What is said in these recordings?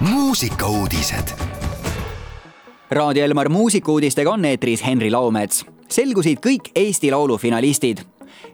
muusikauudised. Raadio Elmar muusikuudistega on eetris Henri Laumets. selgusid kõik Eesti Laulu finalistid.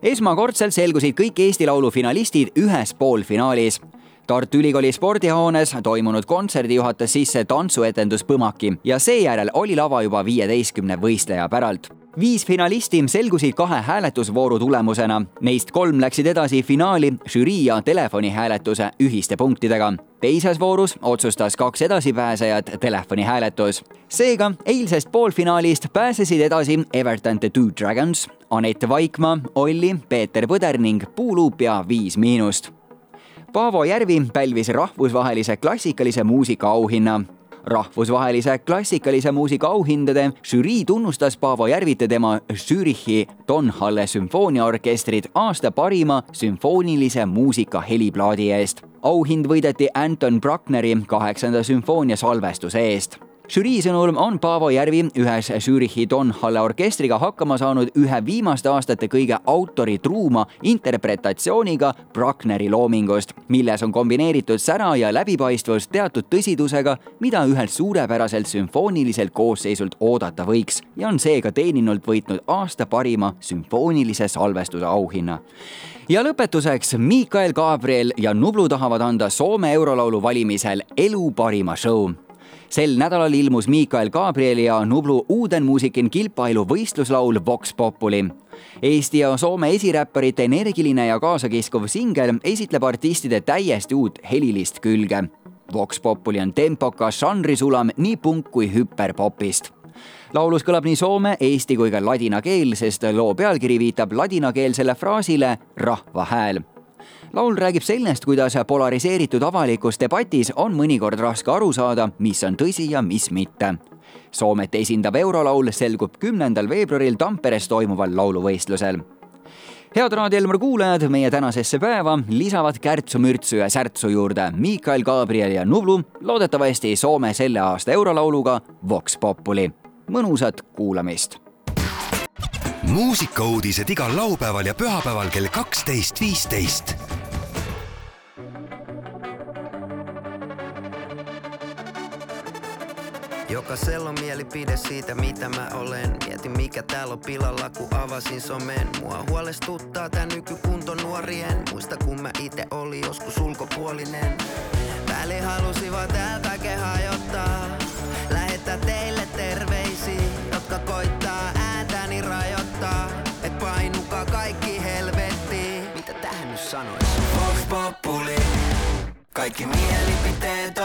esmakordselt selgusid kõik Eesti Laulu finalistid ühes poolfinaalis. Tartu Ülikooli spordihoones toimunud kontserdi juhatas sisse tantsuetendus Põmaki ja seejärel oli lava juba viieteistkümne võistleja päralt viis finalisti selgusid kahe hääletusvooru tulemusena. Neist kolm läksid edasi finaali žürii ja telefonihääletuse ühiste punktidega. teises voorus otsustas kaks edasipääsejat telefonihääletus. seega eilsest poolfinaalist pääsesid edasi Everton The Two Dragons, Anett Vaikmaa, Olli, Peeter Põder ning Puuluup ja Viis Miinust. Paavo Järvi pälvis rahvusvahelise klassikalise muusika auhinna rahvusvahelise klassikalise muusika auhindade žürii tunnustas Paavo Järvit ja tema Zürichi Tonhalle sümfooniaorkestrit aasta parima sümfoonilise muusika heliplaadi eest. auhind võideti Anton Bruckneri kaheksanda sümfoonia salvestuse eest žürii sõnul on Paavo Järvi ühes Zürichi Tonhalle orkestriga hakkama saanud ühe viimaste aastate kõige autoritruuma interpretatsiooniga Bruckneri loomingust, milles on kombineeritud sära ja läbipaistvus teatud tõsidusega, mida ühelt suurepäraselt sümfooniliselt koosseisult oodata võiks ja on seega teeninult võitnud aasta parima sümfoonilise salvestuse auhinna. Ja lõpetuseks Miikael Gabriel ja Nublu tahavad anda Soome eurolaulu valimisel elu parima show sel nädalal ilmus Miikael Gabrieli ja Nublu Uudenmuusikin kilpailu võistluslaul Vox Populi. Eesti ja Soome esiräpparite energiline ja kaasakiskuv singel esitleb artistide täiesti uut helilist külge. Vox Populi on tempokas žanrisulam nii punk kui hüperpopist laulus kõlab nii soome, eesti kui ka ladina keel, sest loo pealkiri viitab ladinakeelsele fraasile rahva hääl laul räägib sellest, kuidas polariseeritud avalikus debatis on mõnikord raske aru saada, mis on tõsi ja mis mitte. Soomet esindav eurolaul selgub kümnendal veebruaril Tamperes toimuval lauluvõistlusel head Raadio Elmar kuulajad, meie tänasesse päeva lisavad Kärtsu, Mürtsu ja Särtsu juurde Miikael Gabriel ja Nublu, loodetavasti Soome selle aasta eurolauluga Vox Populi. mõnusat kuulamist muusikauudised igal laupäeval ja pühapäeval kell kaksteist, viisteist Jokaisella on mielipide siitä mitä mä olen. Mietin mikä täällä on pilalla kun avasin somen. Mua huolestuttaa tää nykykunto nuorien. Muista kun mä itse oli joskus ulkopuolinen. Väli halusivat tää kaiken hajottaa. Lähettää teille terveisiä Jotka koittaa ääntäni rajoittaa. Et painukaa kaikki helvettiin. Mitä tähän nyt sanois? Vox Populi. Kaikki mielipiteet on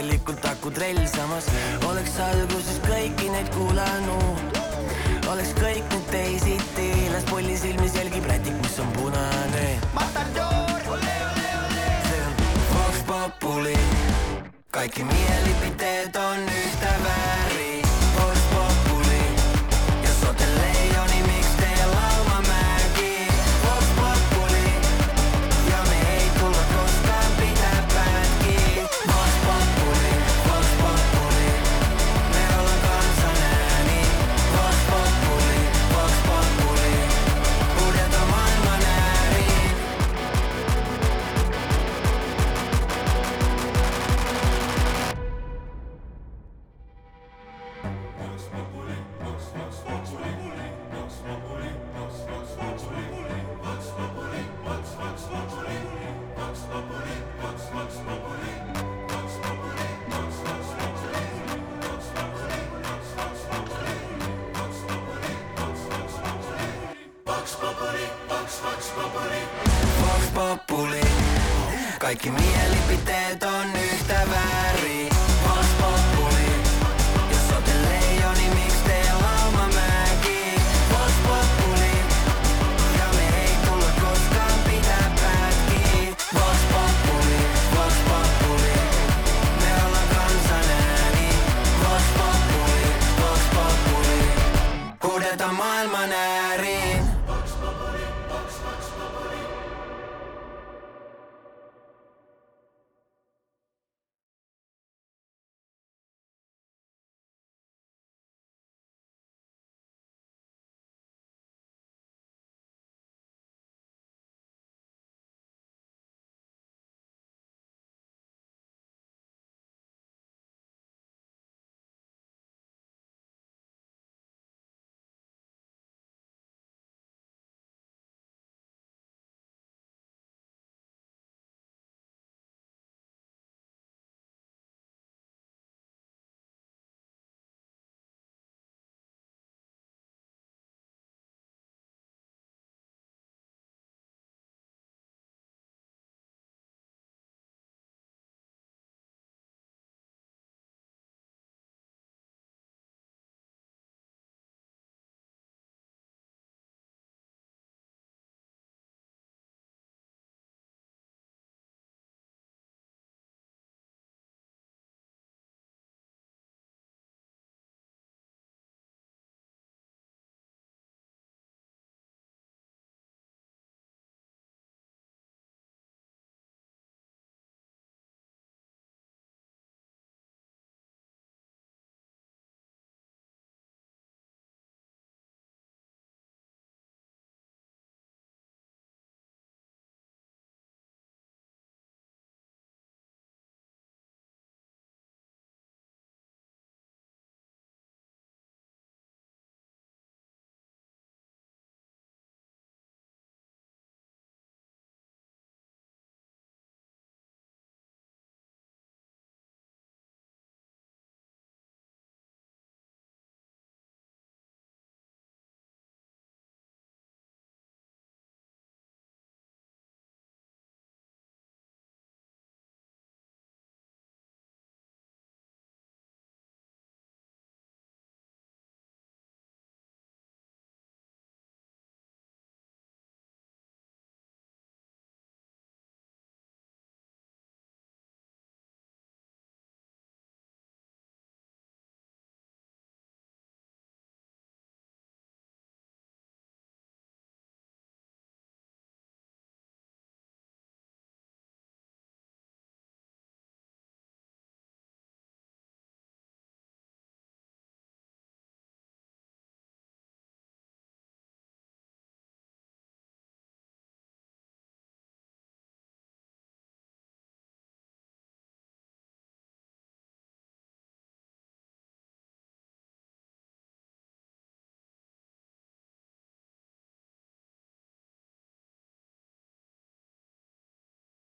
tegelikult akutrell samas. Oleks alguses kõiki neid kuulanud. Oleks kõik nüüd teisiti. Las polli silmis jälgib rätik, mis on punane. See on Vox Populi. Kaikki mielipiteet on yhtä Kaikki mielipiteet on